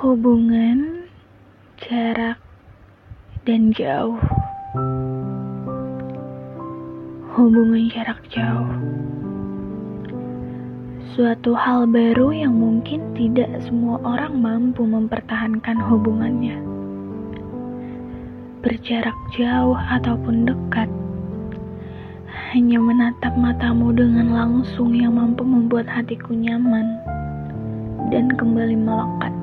Hubungan, jarak, dan jauh. Hubungan jarak jauh. Suatu hal baru yang mungkin tidak semua orang mampu mempertahankan hubungannya. Berjarak jauh ataupun dekat, hanya menatap matamu dengan langsung yang mampu membuat hatiku nyaman dan kembali melekat.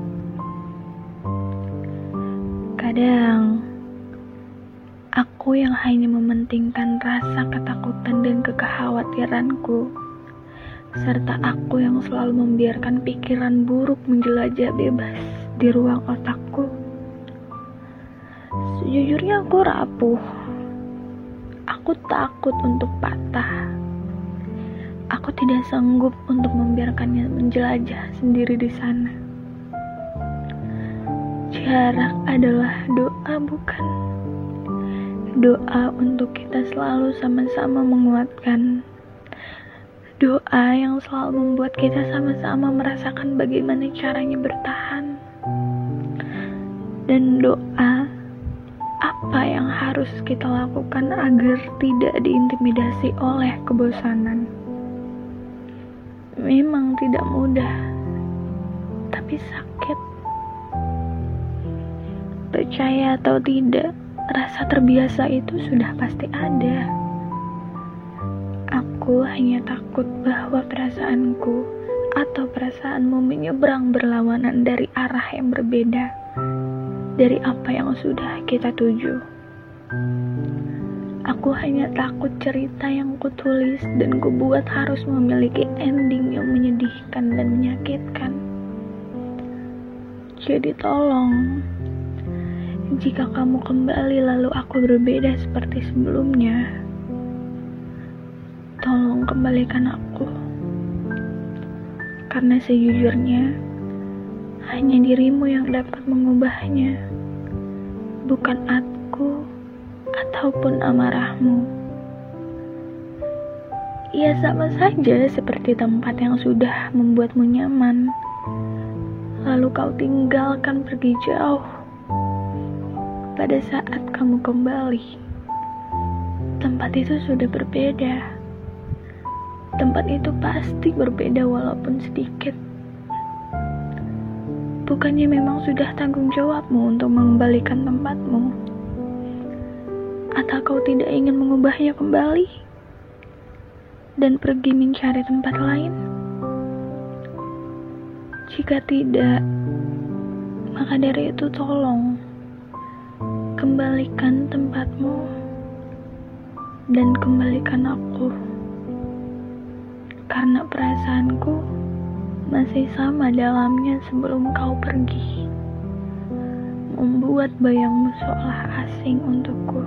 Kadang aku yang hanya mementingkan rasa ketakutan dan kekhawatiranku, serta aku yang selalu membiarkan pikiran buruk menjelajah bebas di ruang otakku. Sejujurnya, aku rapuh. Aku takut untuk patah. Aku tidak sanggup untuk membiarkannya menjelajah sendiri di sana. Jarak adalah doa, bukan? Doa untuk kita selalu sama-sama menguatkan. Doa yang selalu membuat kita sama-sama merasakan bagaimana caranya bertahan. Dan doa apa yang harus kita lakukan agar tidak diintimidasi oleh kebosanan. Memang tidak mudah, tapi sakit. Percaya atau tidak, rasa terbiasa itu sudah pasti ada. Aku hanya takut bahwa perasaanku atau perasaanmu menyeberang berlawanan dari arah yang berbeda dari apa yang sudah kita tuju. Aku hanya takut cerita yang kutulis dan kubuat harus memiliki ending yang menyedihkan dan menyakitkan. Jadi tolong, jika kamu kembali lalu aku berbeda seperti sebelumnya, tolong kembalikan aku. Karena sejujurnya, hanya dirimu yang dapat mengubahnya, bukan aku ataupun amarahmu. Ia sama saja seperti tempat yang sudah membuatmu nyaman, lalu kau tinggalkan pergi jauh. Pada saat kamu kembali, tempat itu sudah berbeda. Tempat itu pasti berbeda, walaupun sedikit. Bukannya memang sudah tanggung jawabmu untuk mengembalikan tempatmu? Atau kau tidak ingin mengubahnya kembali dan pergi mencari tempat lain? Jika tidak, maka dari itu tolong kembalikan tempatmu dan kembalikan aku. Karena perasaanku masih sama dalamnya sebelum kau pergi, membuat bayangmu seolah asing untukku.